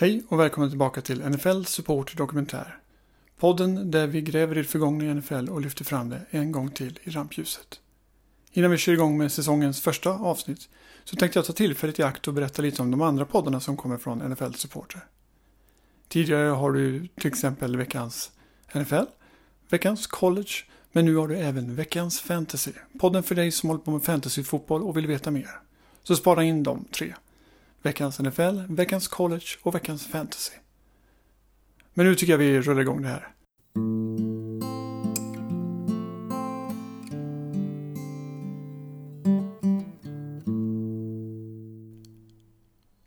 Hej och välkommen tillbaka till NFL Support Dokumentär. Podden där vi gräver i det förgångna i NFL och lyfter fram det en gång till i rampljuset. Innan vi kör igång med säsongens första avsnitt så tänkte jag ta tillfället i akt och berätta lite om de andra poddarna som kommer från NFL Supporter. Tidigare har du till exempel veckans NFL, veckans college, men nu har du även veckans fantasy. Podden för dig som håller på med fantasyfotboll och vill veta mer. Så spara in de tre. Veckans NFL, veckans college och veckans fantasy. Men nu tycker jag vi rullar igång det här.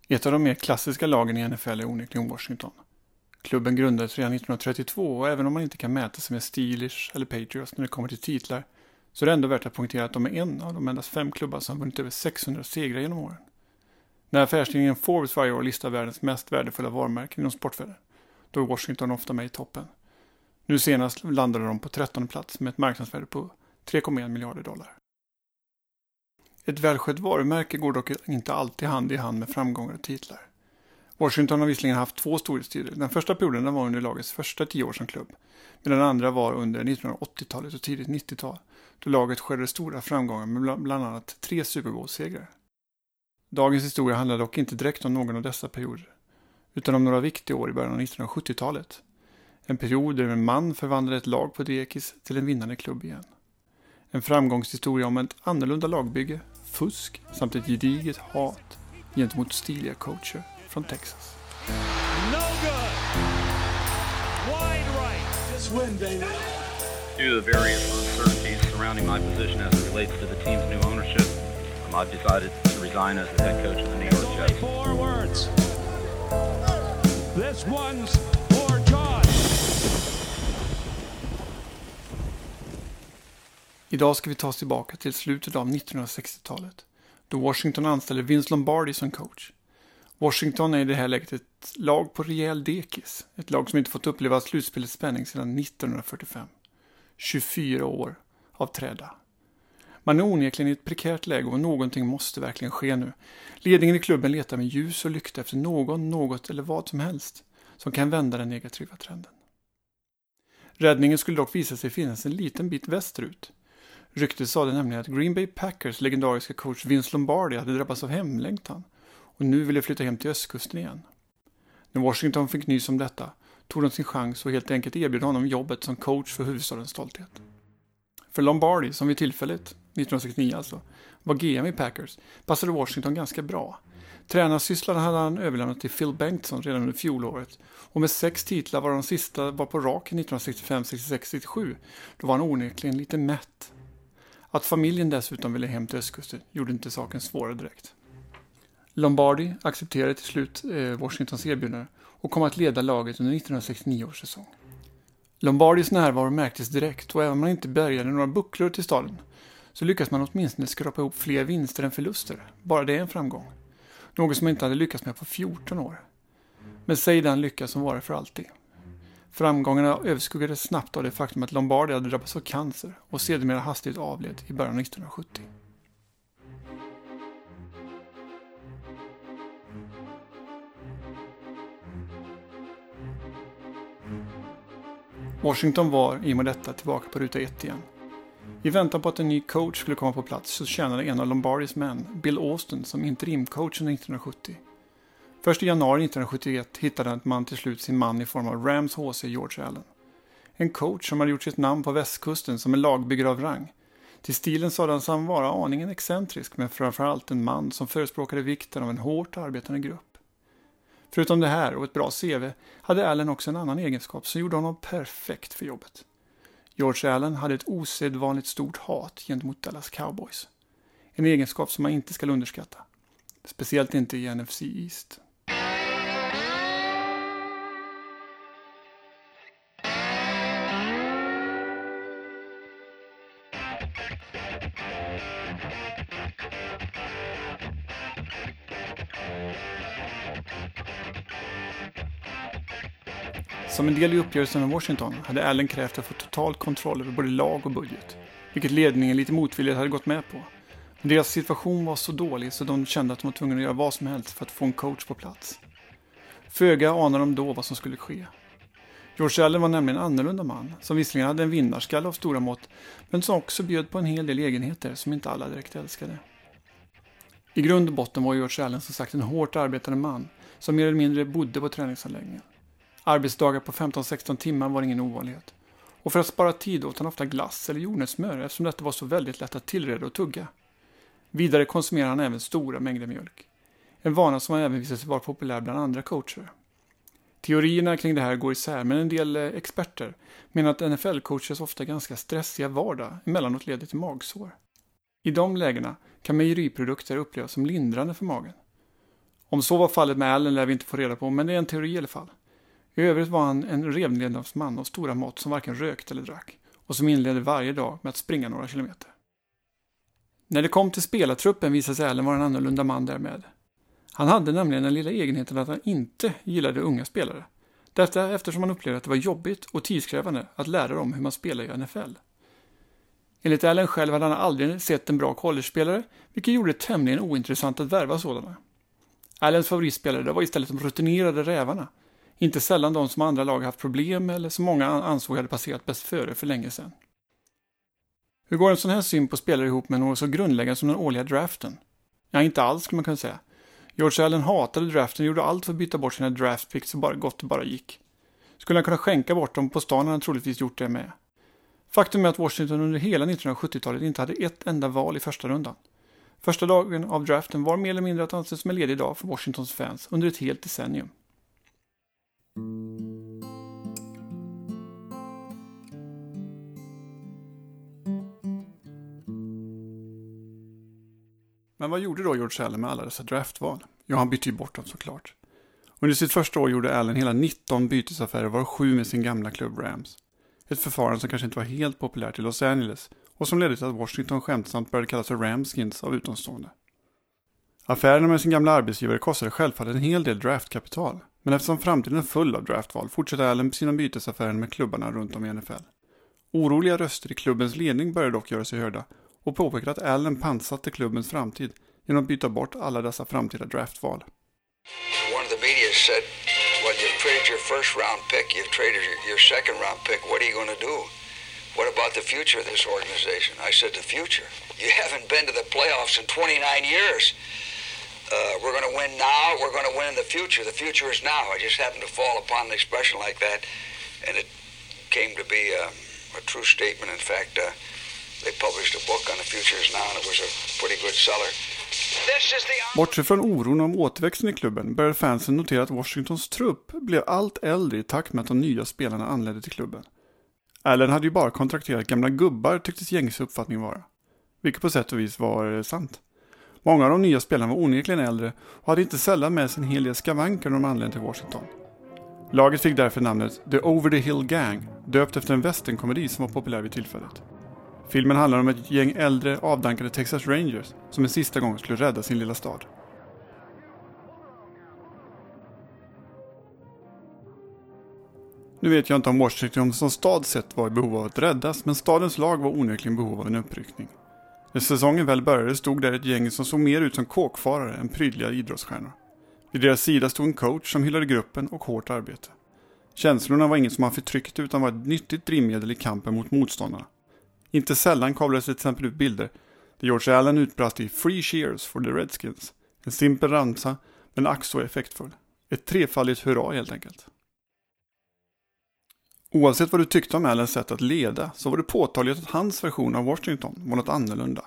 Ett av de mer klassiska lagen i NFL är onekligen Washington. Klubben grundades redan 1932 och även om man inte kan mäta sig med Steelers eller Patriots när det kommer till titlar så är det ändå värt att poängtera att de är en av de endast fem klubbar som vunnit över 600 segrar genom åren. När affärstidningen Forbes varje år listar världens mest värdefulla varumärken inom sportvärlden, då är Washington ofta med i toppen. Nu senast landade de på 13 plats med ett marknadsvärde på 3,1 miljarder dollar. Ett välskött varumärke går dock inte alltid hand i hand med framgångar och titlar. Washington har visserligen haft två storhetstider. Den första perioden var under lagets första tio år som klubb, medan den andra var under 1980-talet och tidigt 90-tal, då laget skördade stora framgångar med bland annat tre Super Bowl-segrar. Dagens historia handlar dock inte direkt om någon av dessa perioder, utan om några viktiga år i början av 1970-talet. En period där en man förvandlade ett lag på dekis till en vinnande klubb igen. En framgångshistoria om ett annorlunda lagbygge, fusk samt ett gediget hat gentemot stiliga coacher från Texas. No good. Wide right. Just win, baby. Due to the various uncertainties surrounding my position as it relates to the team's new ownership, I've decided to resign as the head coach of the New York Jets. Four words. This one's for John. Idag ska vi ta oss tillbaka till slutet av 1960-talet då Washington anställde Vince Lombardi som coach. Washington är i det här läget ett lag på rejäl dekis. Ett lag som inte fått uppleva slutspelets spänning sedan 1945. 24 år av träda. Man är onekligen i ett prekärt läge och någonting måste verkligen ske nu. Ledningen i klubben letar med ljus och lykta efter någon, något eller vad som helst som kan vända den negativa trenden. Räddningen skulle dock visa sig finnas en liten bit västerut. Ryktet sade nämligen att Green Bay Packers legendariska coach Vince Lombardi hade drabbats av hemlängtan och nu ville flytta hem till östkusten igen. När Washington fick nys om detta tog de sin chans och helt enkelt erbjöd honom jobbet som coach för huvudstadens stolthet. För Lombardi, som vid tillfället, 1969 alltså, var GM i Packers, passade Washington ganska bra. Tränarsysslan hade han överlämnat till Phil Bengtsson redan under fjolåret och med sex titlar var de sista var på raken 1965, 66, 67. Då var han onekligen lite mätt. Att familjen dessutom ville hem till östkusten gjorde inte saken svårare direkt. Lombardi accepterade till slut eh, Washingtons erbjudande och kom att leda laget under 1969 års säsong. Lombardis närvaro märktes direkt och även om han inte bärgade några bucklor till staden så lyckas man åtminstone skrapa ihop fler vinster än förluster. Bara det är en framgång. Något som man inte hade lyckats med på 14 år. Men säg den lycka som varar för alltid. Framgångarna överskuggades snabbt av det faktum att Lombardi hade drabbats av cancer och sedermera hastigt avled i början av 1970. Washington var i och med detta tillbaka på ruta ett igen. I väntan på att en ny coach skulle komma på plats så tjänade en av Lombardis män, Bill Austin, som interimcoach under 1970. Först i januari 1971 hittade man till slut sin man i form av Rams HC George Allen. En coach som hade gjort sitt namn på västkusten som en lagbyggare av rang. Till stilen sades han vara aningen excentrisk men framförallt en man som förespråkade vikten av en hårt arbetande grupp. Förutom det här och ett bra CV hade Allen också en annan egenskap som gjorde honom perfekt för jobbet. George Allen hade ett osedvanligt stort hat gentemot Dallas Cowboys. En egenskap som man inte ska underskatta. Speciellt inte i NFC East. Som en del i uppgörelsen med Washington hade Allen krävt att få total kontroll över både lag och budget, vilket ledningen lite motvilligt hade gått med på. Men deras situation var så dålig så de kände att de var tvungna att göra vad som helst för att få en coach på plats. Föga anade de då vad som skulle ske. George Allen var nämligen en annorlunda man, som visserligen hade en vinnarskalle av stora mått, men som också bjöd på en hel del egenheter som inte alla direkt älskade. I grund och botten var George Allen som sagt en hårt arbetande man, som mer eller mindre bodde på träningsanläggningen. Arbetsdagar på 15-16 timmar var ingen ovanlighet. Och för att spara tid åt han ofta glass eller jordnötssmör eftersom detta var så väldigt lätt att tillreda och tugga. Vidare konsumerade han även stora mängder mjölk. En vana som även visade sig vara populär bland andra coacher. Teorierna kring det här går isär, men en del eh, experter menar att NFL-coachers ofta ganska stressiga vardag emellanåt leder till magsår. I de lägena kan mejeriprodukter upplevas som lindrande för magen. Om så var fallet med Allen lär vi inte få reda på, men det är en teori i alla fall. I övrigt var han en renlevnadsman av stora mått som varken rökte eller drack och som inledde varje dag med att springa några kilometer. När det kom till spelartruppen visade sig Allen vara en annorlunda man därmed. Han hade nämligen den lilla egenheten att han inte gillade unga spelare. Detta eftersom han upplevde att det var jobbigt och tidskrävande att lära dem hur man spelar i NFL. Enligt Allen själv hade han aldrig sett en bra college-spelare, vilket gjorde det tämligen ointressant att värva sådana. Allens favoritspelare var istället de rutinerade rävarna. Inte sällan de som andra lag haft problem eller som många ansåg hade passerat bäst före för länge sedan. Hur går en sån här syn på spelare ihop med något så grundläggande som den årliga draften? Ja, inte alls skulle man kunna säga. George Allen hatade draften och gjorde allt för att byta bort sina draftpicks så bara gott det bara gick. Skulle han kunna skänka bort dem på stan hade han troligtvis gjort det med. Faktum är att Washington under hela 1970-talet inte hade ett enda val i första rundan. Första dagen av draften var mer eller mindre att anses som en ledig dag för Washingtons fans under ett helt decennium. Men vad gjorde då George Allen med alla dessa draftval? Ja, han bytte ju bort dem såklart. Under sitt första år gjorde Allen hela 19 bytesaffärer, varav sju med sin gamla klubb Rams. Ett förfarande som kanske inte var helt populärt i Los Angeles och som ledde till att Washington skämtsamt började kallas för Ramskins av utomstående. Affärerna med sin gamla arbetsgivare kostade självfallet en hel del draftkapital, men eftersom framtiden är full av draftval fortsätter Allen sina bytesaffärer med klubbarna runt om i NFL. Oroliga röster i klubbens ledning börjar dock göra sig hörda och påpekar att Allen pantsatte klubbens framtid genom att byta bort alla dessa framtida draftval. One of the media said, well, you've traded your first round pick, you've traded your second round pick, what are you going to do? What about the future of this organization? I said, the future? You haven't been to the playoffs in 29 years. Uh, we're going to win now, we're going to win in the future. The future is now. I just happened to fall upon an expression like that, and it came to be a, a true statement. In fact, uh, they published a book on the futures now, and it was a pretty good seller. Bortsett från oron om återväxten i klubben började fansen notera att Washingtons trupp blev allt äldre i takt med att de nya spelarna anlände till klubben. Allen hade ju bara kontrakterat gamla gubbar tycktes gängse uppfattning vara. Vilket på sätt och vis var eh, sant. Många av de nya spelarna var onekligen äldre och hade inte sällan med sig en hel del skavanker när de anlände till Washington. Laget fick därför namnet The Over the Hill Gang, döpt efter en westernkomedi som var populär vid tillfället. Filmen handlar om ett gäng äldre avdankade Texas Rangers som en sista gång skulle rädda sin lilla stad. Nu vet jag inte om Washington som stad sett var i behov av att räddas, men stadens lag var onekligen i behov av en uppryckning. När säsongen väl började stod där ett gäng som såg mer ut som kåkfarare än prydliga idrottsstjärnor. Vid deras sida stod en coach som hyllade gruppen och hårt arbete. Känslorna var inget som han förtryckte utan var ett nyttigt drivmedel i kampen mot motståndarna. Inte sällan kablades det till exempel ut bilder där George Allen utbrast i “Free cheers for the Redskins”. En simpel ramsa, men ack så effektfull. Ett trefaldigt hurra helt enkelt. Oavsett vad du tyckte om Allens sätt att leda så var det påtagligt att hans version av Washington var något annorlunda.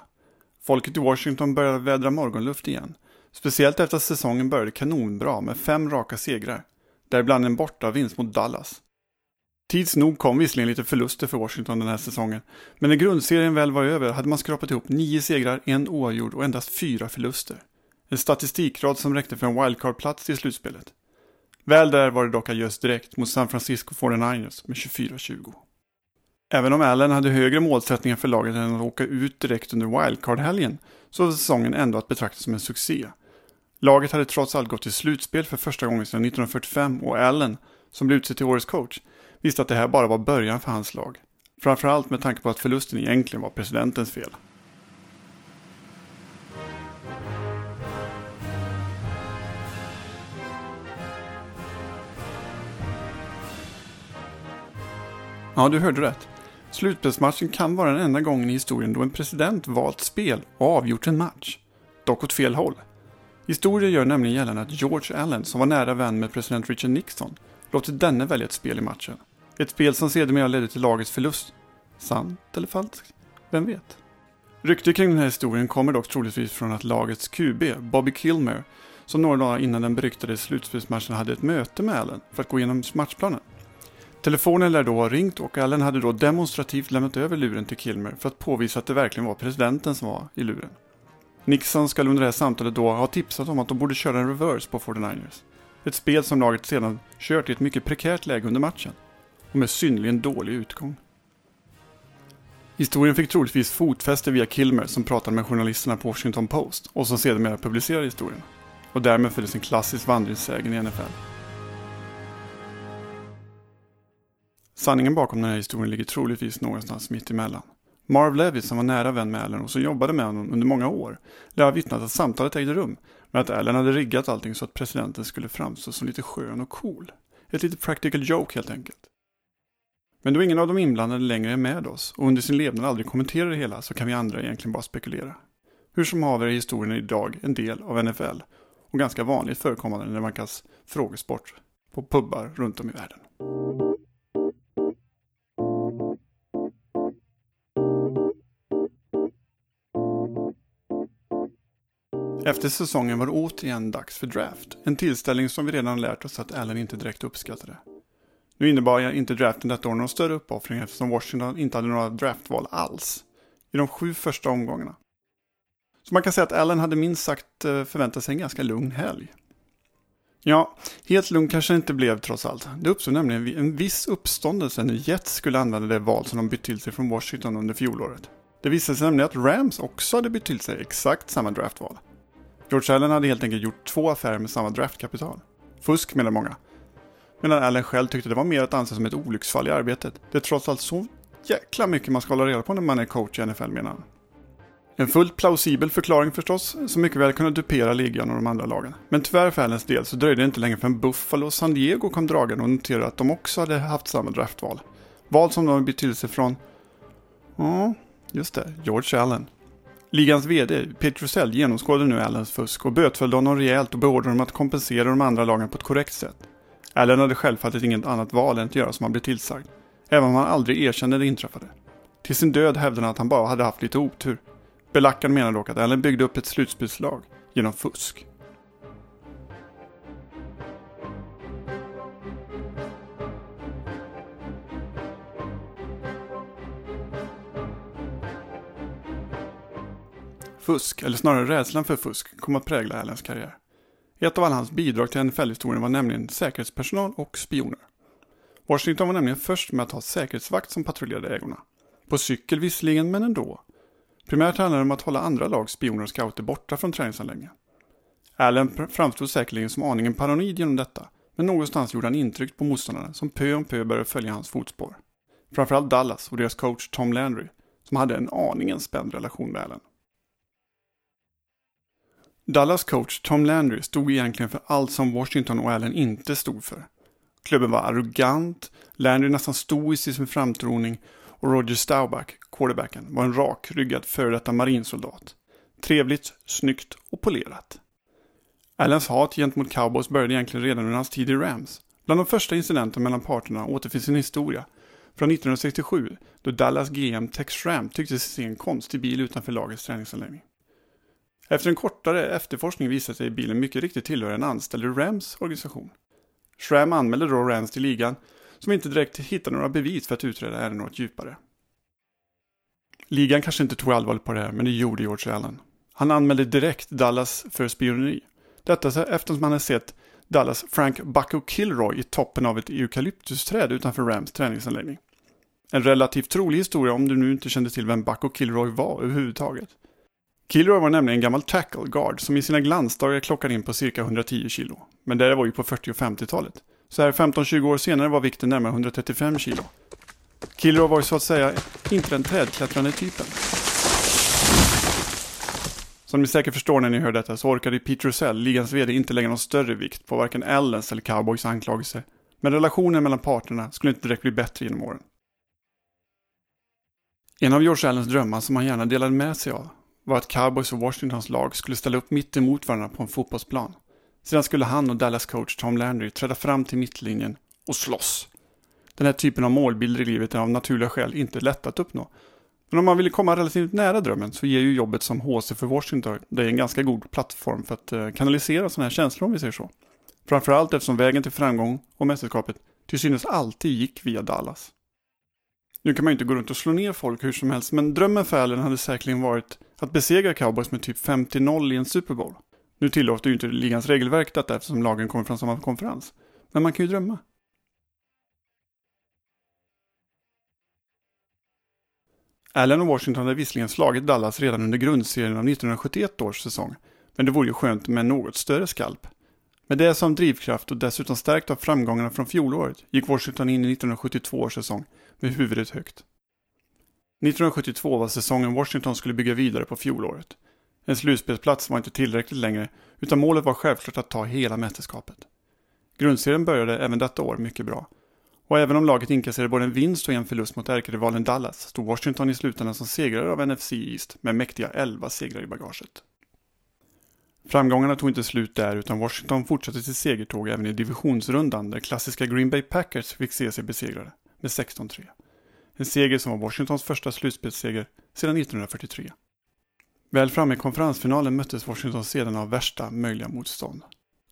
Folket i Washington började vädra morgonluft igen. Speciellt efter att säsongen började kanonbra med fem raka segrar. Däribland en bortavinst mot Dallas. Tids nog kom visserligen lite förluster för Washington den här säsongen. Men när grundserien väl var över hade man skrapat ihop nio segrar, en oavgjord och endast fyra förluster. En statistikrad som räckte för en wildcard-plats i slutspelet. Väl där var det dock adjöss direkt mot San Francisco 49ers med 24-20. Även om Allen hade högre målsättningar för laget än att åka ut direkt under wildcard-helgen så var säsongen ändå att betrakta som en succé. Laget hade trots allt gått till slutspel för första gången sedan 1945 och Allen, som blev utsedd till årets coach, visste att det här bara var början för hans lag. Framförallt med tanke på att förlusten egentligen var presidentens fel. Ja, du hörde rätt. Slutspelsmatchen kan vara den enda gången i historien då en president valt spel och avgjort en match. Dock åt fel håll. Historien gör nämligen gällande att George Allen, som var nära vän med president Richard Nixon, låtit denne välja ett spel i matchen. Ett spel som sedermera ledde till lagets förlust. Sant eller falskt? Vem vet? Ryktet kring den här historien kommer dock troligtvis från att lagets QB, Bobby Kilmer, som några dagar innan den beryktade slutspelsmatchen hade ett möte med Allen för att gå igenom matchplanen. Telefonen lär då ha ringt och Allen hade då demonstrativt lämnat över luren till Kilmer för att påvisa att det verkligen var presidenten som var i luren. Nixon ska under det här samtalet då ha tipsat om att de borde köra en reverse på 49ers. Ett spel som laget sedan kört i ett mycket prekärt läge under matchen och med synnerligen dålig utgång. Historien fick troligtvis fotfäste via Kilmer som pratade med journalisterna på Washington Post och som sedermera publicerade historien. Och därmed följdes en klassisk vandringssägen i NFL. Sanningen bakom den här historien ligger troligtvis någonstans mitt emellan. Marv Levy som var nära vän med Allen och som jobbade med honom under många år lär ha vittnat att samtalet ägde rum men att Allen hade riggat allting så att presidenten skulle framstå som lite skön och cool. Ett litet practical joke helt enkelt. Men då ingen av de inblandade längre är med oss och under sin levnad aldrig kommenterar det hela så kan vi andra egentligen bara spekulera. Hur som haver är historien idag en del av NFL och ganska vanligt förekommande när det vankas frågesport på pubbar runt om i världen. Efter säsongen var det återigen dags för draft. En tillställning som vi redan lärt oss att Allen inte direkt uppskattade. Nu innebar inte draften detta år någon större uppoffring eftersom Washington inte hade några draftval alls i de sju första omgångarna. Så man kan säga att Allen hade minst sagt eh, förväntat sig en ganska lugn helg. Ja, helt lugn kanske det inte blev trots allt. Det uppstod nämligen en viss uppståndelse när Jets skulle använda det val som de bytt till sig från Washington under fjolåret. Det visade sig nämligen att Rams också hade bytt till sig exakt samma draftval. George Allen hade helt enkelt gjort två affärer med samma draftkapital. Fusk menar många. Medan Allen själv tyckte det var mer att anse som ett olycksfall i arbetet. Det är trots allt så jäkla mycket man ska hålla reda på när man är coach i NFL menar han. En fullt plausibel förklaring förstås, som mycket väl kunde dupera ligan och de andra lagen. Men tyvärr för Allens del så dröjde det inte länge förrän Buffalo och San Diego kom dragande och noterade att de också hade haft samma draftval. Val som de har betydelse från, ja, just det, George Allen. Ligans VD, Peter Rosell, genomskådade nu Allens fusk och bötfällde honom rejält och beordrade honom att kompensera de andra lagen på ett korrekt sätt. Allen hade självfallet inget annat val än att göra som han blev tillsagd, även om han aldrig erkände det inträffade. Till sin död hävdade han att han bara hade haft lite otur. Belackan menar dock att Allen byggde upp ett slutspelslag genom fusk. Fusk, eller snarare rädslan för fusk, kom att prägla Allens karriär. Ett av alla hans bidrag till NFL-historien var nämligen säkerhetspersonal och spioner. Washington var nämligen först med att ha säkerhetsvakt som patrullerade ägorna. På cykel visserligen, men ändå. Primärt handlade det om att hålla andra lags spioner och scouter borta från träningsanläggningen. Allen framstod säkerligen som aningen paranoid genom detta, men någonstans gjorde han intryck på motståndarna som pö om pö började följa hans fotspår. Framförallt Dallas och deras coach Tom Landry, som hade en aningen spänd relation med Allen. Dallas coach Tom Landry stod egentligen för allt som Washington och Allen inte stod för. Klubben var arrogant, Landry nästan stoisk i sin framtoning och Roger Staubach, quarterbacken, var en rakryggad före detta marinsoldat. Trevligt, snyggt och polerat. Allens hat gentemot cowboys började egentligen redan under hans tid i Rams. Bland de första incidenterna mellan parterna återfinns en historia från 1967 då Dallas GM Tex Schramm tyckte sig se en konstig bil utanför lagets träningsanläggning. Efter en kortare efterforskning visade sig bilen mycket riktigt tillhöra en anställd i Rams organisation. Schramm anmälde då Rams till ligan, som inte direkt hittade några bevis för att utreda ärendet något djupare. Ligan kanske inte tog allvarligt på det här, men det gjorde George Allen. Han anmälde direkt Dallas för spioneri. Detta eftersom han hade sett Dallas Frank Bucko Kilroy i toppen av ett eukalyptusträd utanför Rams träningsanläggning. En relativt trolig historia om du nu inte kände till vem Bucko Kilroy var överhuvudtaget. Kilroy var nämligen en gammal tackle guard som i sina glansdagar klockade in på cirka 110 kilo. Men det var ju på 40 och 50-talet. Så här 15-20 år senare var vikten närmare 135 kilo. Kilroy var ju så att säga inte den trädklättrande typen. Som ni säkert förstår när ni hör detta så orkade Peter Russell, ligans vd, inte lägga någon större vikt på varken Allens eller Cowboys anklagelser. Men relationen mellan parterna skulle inte direkt bli bättre genom åren. En av George Allens drömmar som han gärna delade med sig av var att Cowboys och Washingtons lag skulle ställa upp mitt emot varandra på en fotbollsplan. Sedan skulle han och Dallas coach Tom Landry träda fram till mittlinjen och slåss. Den här typen av målbilder i livet är av naturliga skäl inte lätt att uppnå. Men om man vill komma relativt nära drömmen så ger ju jobbet som HC för Washington dig en ganska god plattform för att eh, kanalisera sådana här känslor om vi säger så. Framförallt eftersom vägen till framgång och mästerskapet till synes alltid gick via Dallas. Nu kan man ju inte gå runt och slå ner folk hur som helst, men drömmen för Allen hade säkerligen varit att besegra Cowboys med typ 50-0 i en Super Bowl. Nu tillåter ju inte ligans regelverk detta eftersom lagen kommer från samma konferens. Men man kan ju drömma. Allen och Washington hade visserligen slagit Dallas redan under grundserien av 1971 års säsong, men det vore ju skönt med en något större skalp. Med det som drivkraft och dessutom stärkt av framgångarna från fjolåret gick Washington in i 1972 års säsong med huvudet högt. 1972 var säsongen Washington skulle bygga vidare på fjolåret. En slutspelsplats var inte tillräckligt längre, utan målet var självklart att ta hela mästerskapet. Grundserien började även detta år mycket bra. Och även om laget inkasserade både en vinst och en förlust mot ärkerivalen Dallas stod Washington i slutändan som segrare av NFC East med mäktiga 11 segrar i bagaget. Framgångarna tog inte slut där utan Washington fortsatte sitt segertåg även i divisionsrundan där klassiska Green Bay Packers fick se sig besegrade med 16-3. En seger som var Washingtons första slutspelsseger sedan 1943. Väl framme i konferensfinalen möttes Washington sedan av värsta möjliga motstånd.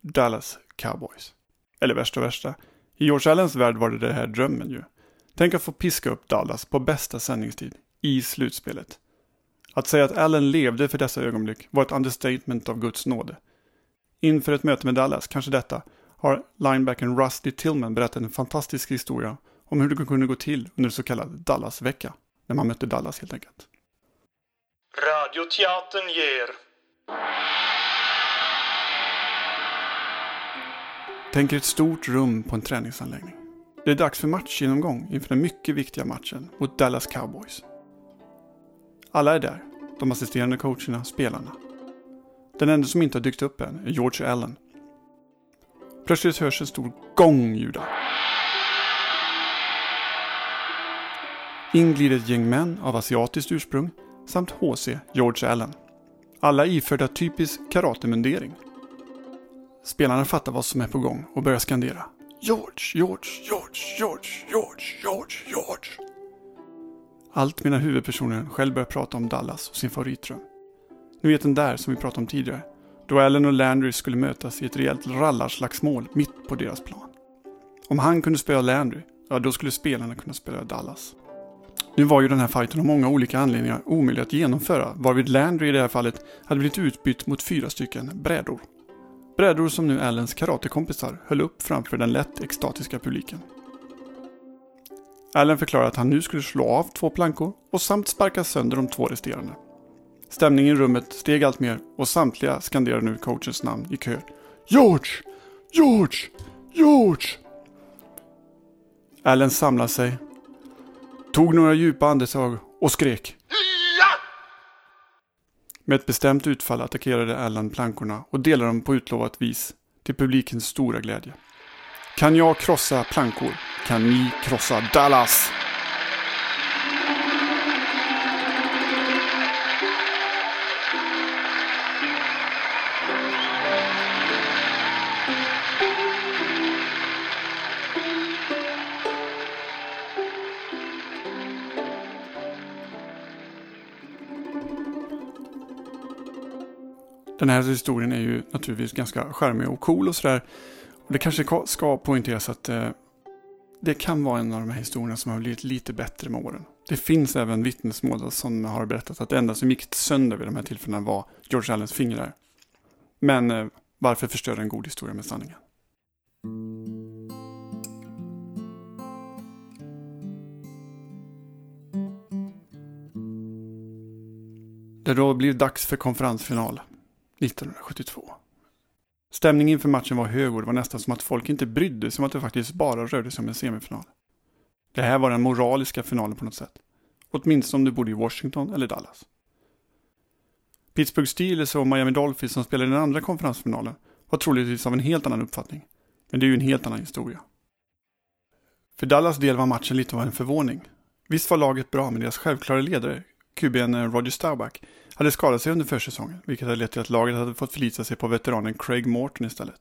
Dallas Cowboys. Eller värsta värsta. I George Allens värld var det det här drömmen ju. Tänk att få piska upp Dallas på bästa sändningstid. I slutspelet. Att säga att Allen levde för dessa ögonblick var ett understatement av Guds nåde. Inför ett möte med Dallas, kanske detta, har linebacken Rusty Tillman berättat en fantastisk historia om hur det kunde gå till under så kallad Dallas-vecka. När man mötte Dallas helt enkelt. Radioteatern ger. Tänk er ett stort rum på en träningsanläggning. Det är dags för matchgenomgång inför den mycket viktiga matchen mot Dallas Cowboys. Alla är där. De assisterande coacherna, spelarna. Den enda som inte har dykt upp än är George Allen. Plötsligt hörs en stor gong ljuda. In glider ett gäng män av asiatiskt ursprung samt HC George Allen. Alla iförda typisk karatemundering. Spelarna fattar vad som är på gång och börjar skandera. George, George, George, George, George, George, George. Allt medan huvudpersonen själv börjar prata om Dallas och sin favoritdröm. Ni vet den där som vi pratade om tidigare. Då Allen och Landry skulle mötas i ett rejält rallarslagsmål mitt på deras plan. Om han kunde spela Landry, ja då skulle spelarna kunna spela Dallas. Nu var ju den här fighten av många olika anledningar omöjlig att genomföra, varvid Landry i det här fallet hade blivit utbytt mot fyra stycken brädor. Brädor som nu Allens karatekompisar höll upp framför den lätt extatiska publiken. Allen förklarade att han nu skulle slå av två plankor och samt sparka sönder de två resterande. Stämningen i rummet steg allt mer och samtliga skanderade nu coachens namn i kö. George! George! George! Allen samlade sig, tog några djupa andetag och skrek. Med ett bestämt utfall attackerade Allen plankorna och delade dem på utlovat vis till publikens stora glädje. Kan jag krossa plankor kan ni krossa Dallas. Den här historien är ju naturligtvis ganska charmig och cool och sådär. Och det kanske ska poängteras att eh, det kan vara en av de här historierna som har blivit lite bättre med åren. Det finns även vittnesmål som har berättat att det enda som gick sönder vid de här tillfällena var George Allens fingrar. Men eh, varför förstöra en god historia med sanningen? Det då blir dags för konferensfinal 1972. Stämningen inför matchen var hög och det var nästan som att folk inte brydde sig om att det faktiskt bara rörde sig om en semifinal. Det här var den moraliska finalen på något sätt. Åtminstone om du bodde i Washington eller Dallas. Pittsburgh Steelers och Miami Dolphins som spelade den andra konferensfinalen var troligtvis av en helt annan uppfattning. Men det är ju en helt annan historia. För Dallas del var matchen lite av en förvåning. Visst var laget bra, men deras självklara ledare, QBn eh, Roger Staubach, hade skadat sig under försäsongen, vilket hade lett till att laget hade fått förlita sig på veteranen Craig Morton istället.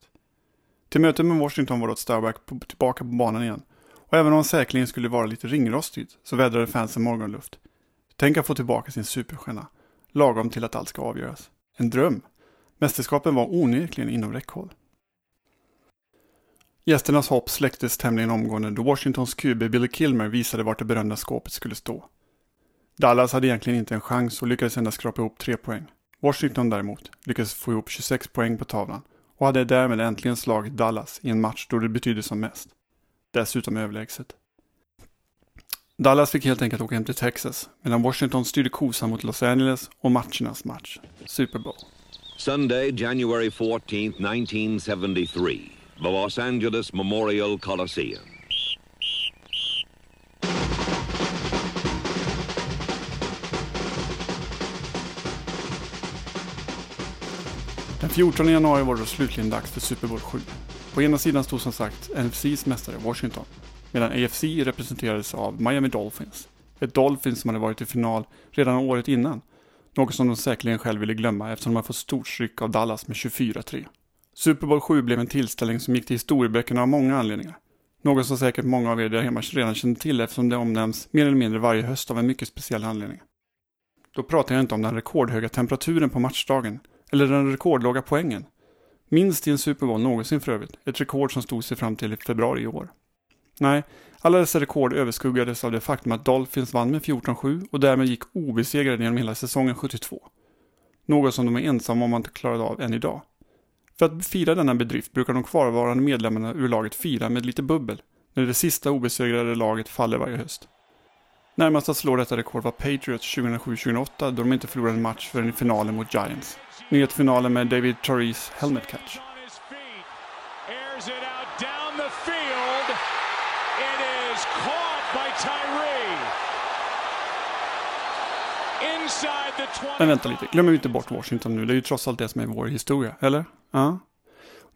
Till mötet med Washington var då på, tillbaka på banan igen. Och även om han säkerligen skulle vara lite ringrostigt så vädrade fansen morgonluft. Tänk att få tillbaka sin superstjärna, lagom till att allt ska avgöras. En dröm. Mästerskapen var onekligen inom räckhåll. Gästernas hopp släcktes tämligen omgående då Washingtons QB Billy Kilmer visade vart det berömda skåpet skulle stå. Dallas hade egentligen inte en chans och lyckades endast skrapa ihop tre poäng. Washington däremot lyckades få ihop 26 poäng på tavlan och hade därmed äntligen slagit Dallas i en match då det betydde som mest. Dessutom överlägset. Dallas fick helt enkelt åka hem till Texas medan Washington styrde kosan mot Los Angeles och matchernas match, Super Bowl. Sunday, January 14, 1973. The Los Angeles Memorial Coliseum. Den 14 januari var det slutligen dags för Super Bowl 7. På ena sidan stod som sagt NFCs mästare Washington, medan AFC representerades av Miami Dolphins. Ett Dolphins som hade varit i final redan året innan, något som de säkerligen själv ville glömma eftersom de hade fått stort stryk av Dallas med 24-3. Super Bowl 7 blev en tillställning som gick till historieböckerna av många anledningar. Något som säkert många av er där hemma redan känner till eftersom det omnämns mer eller mindre varje höst av en mycket speciell anledning. Då pratar jag inte om den rekordhöga temperaturen på matchdagen, eller den rekordlåga poängen. Minst i en Super Bowl någonsin för övrigt, ett rekord som stod sig fram till februari i år. Nej, alla dessa rekord överskuggades av det faktum att Dolphins vann med 14-7 och därmed gick obesegrade genom hela säsongen 72. Något som de är ensamma om att klara av än idag. För att fira denna bedrift brukar de kvarvarande medlemmarna ur laget fira med lite bubbel, när det sista obesegrade laget faller varje höst. Närmast att slå detta rekord var Patriots 2007-2008 då de inte förlorade en match förrän i finalen mot Giants. Nyhetsfinalen med David Torres helmet catch. Men vänta lite, glömmer vi inte bort Washington nu. Det är ju trots allt det som är vår historia, eller? Ja.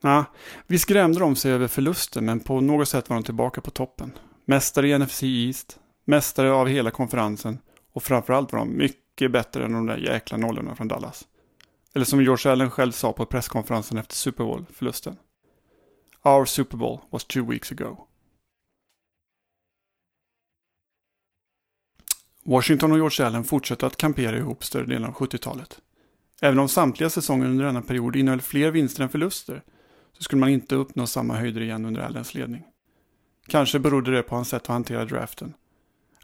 Ja, vi skrämde dem sig över förluster, men på något sätt var de tillbaka på toppen. Mästare i NFC East, mästare av hela konferensen och framförallt var de mycket bättre än de där jäkla nollorna från Dallas. Eller som George Allen själv sa på presskonferensen efter Super Bowl-förlusten. Our Super Bowl was two weeks ago. Washington och George Allen fortsatte att kampera ihop större delen av 70-talet. Även om samtliga säsonger under denna period innehöll fler vinster än förluster så skulle man inte uppnå samma höjder igen under Allens ledning. Kanske berodde det på hans sätt att hantera draften.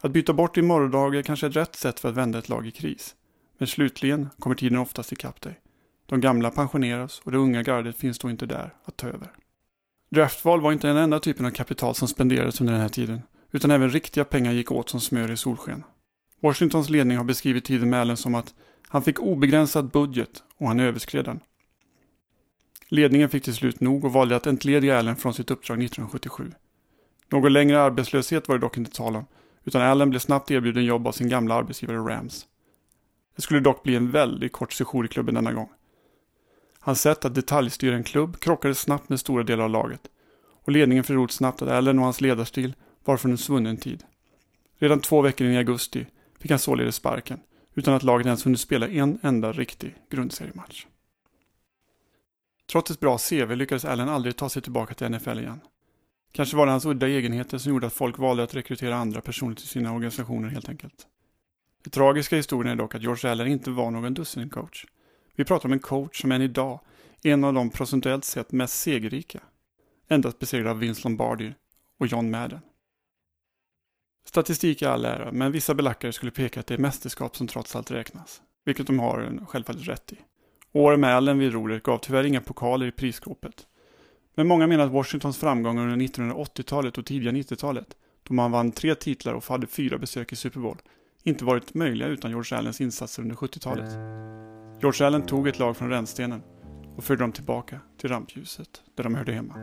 Att byta bort din morgondag är kanske ett rätt sätt för att vända ett lag i kris. Men slutligen kommer tiden oftast ikapp dig. De gamla pensioneras och det unga gardet finns då inte där att ta över. Draftval var inte den enda typen av kapital som spenderades under den här tiden, utan även riktiga pengar gick åt som smör i solsken. Washingtons ledning har beskrivit tiden med Allen som att han fick obegränsad budget och han överskred den. Ledningen fick till slut nog och valde att entlediga Allen från sitt uppdrag 1977. Någon längre arbetslöshet var det dock inte tal om, utan Allen blev snabbt erbjuden jobb av sin gamla arbetsgivare Rams. Det skulle dock bli en väldigt kort session i klubben denna gång. Hans sätt att detaljstyra en klubb krockade snabbt med stora delar av laget och ledningen förstod snabbt att Allen och hans ledarstil var från en svunnen tid. Redan två veckor in i augusti fick han således sparken, utan att laget ens hunnit spela en enda riktig grundseriematch. Trots ett bra CV lyckades Allen aldrig ta sig tillbaka till NFL igen. Kanske var det hans udda egenheter som gjorde att folk valde att rekrytera andra personer till sina organisationer helt enkelt. Det tragiska i historien är dock att George Allen inte var någon dussincoach. Vi pratar om en coach som än idag är en av de procentuellt sett mest segerrika. Endast besegrad av Vince Lombardi och John Madden. Statistik är all ära, men vissa belackare skulle peka att det är mästerskap som trots allt räknas. Vilket de har en självfallet rätt i. Åren med Allen vid rodret gav tyvärr inga pokaler i prisskåpet. Men många menar att Washingtons framgångar under 1980-talet och tidiga 90-talet, då man vann tre titlar och hade fyra besök i Super Bowl, inte varit möjliga utan George Allens insatser under 70-talet. George Allen tog ett lag från rännstenen och förde dem tillbaka till rampljuset, där de hörde hemma.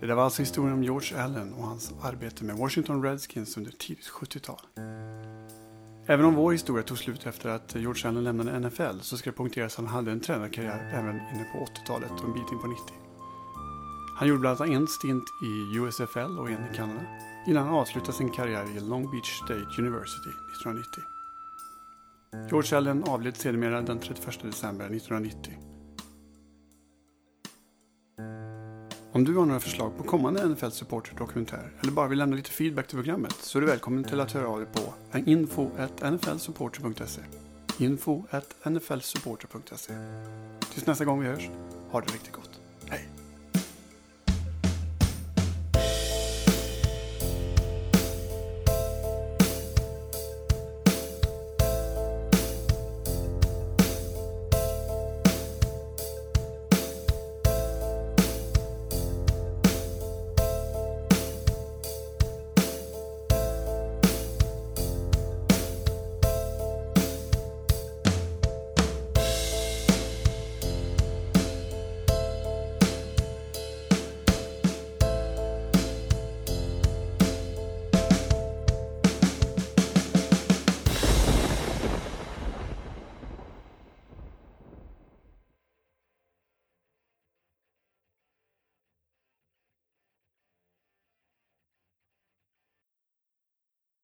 Det där var alltså historien om George Allen och hans arbete med Washington Redskins under tidigt 70-tal. Även om vår historia tog slut efter att George Allen lämnade NFL så ska det poängteras att han hade en tränarkarriär även inne på 80-talet och en bit in på 90. Han gjorde bland annat en stint i USFL och en i Kanada innan han avslutade sin karriär i Long Beach State University 1990. George Allen avled sedermera den 31 december 1990. Om du har några förslag på kommande NFL Supporter dokumentär eller bara vill lämna lite feedback till programmet så är du välkommen till att höra av dig på info.nflsupporter.se info.nflsupporter.se Tills nästa gång vi hörs, ha det riktigt gott.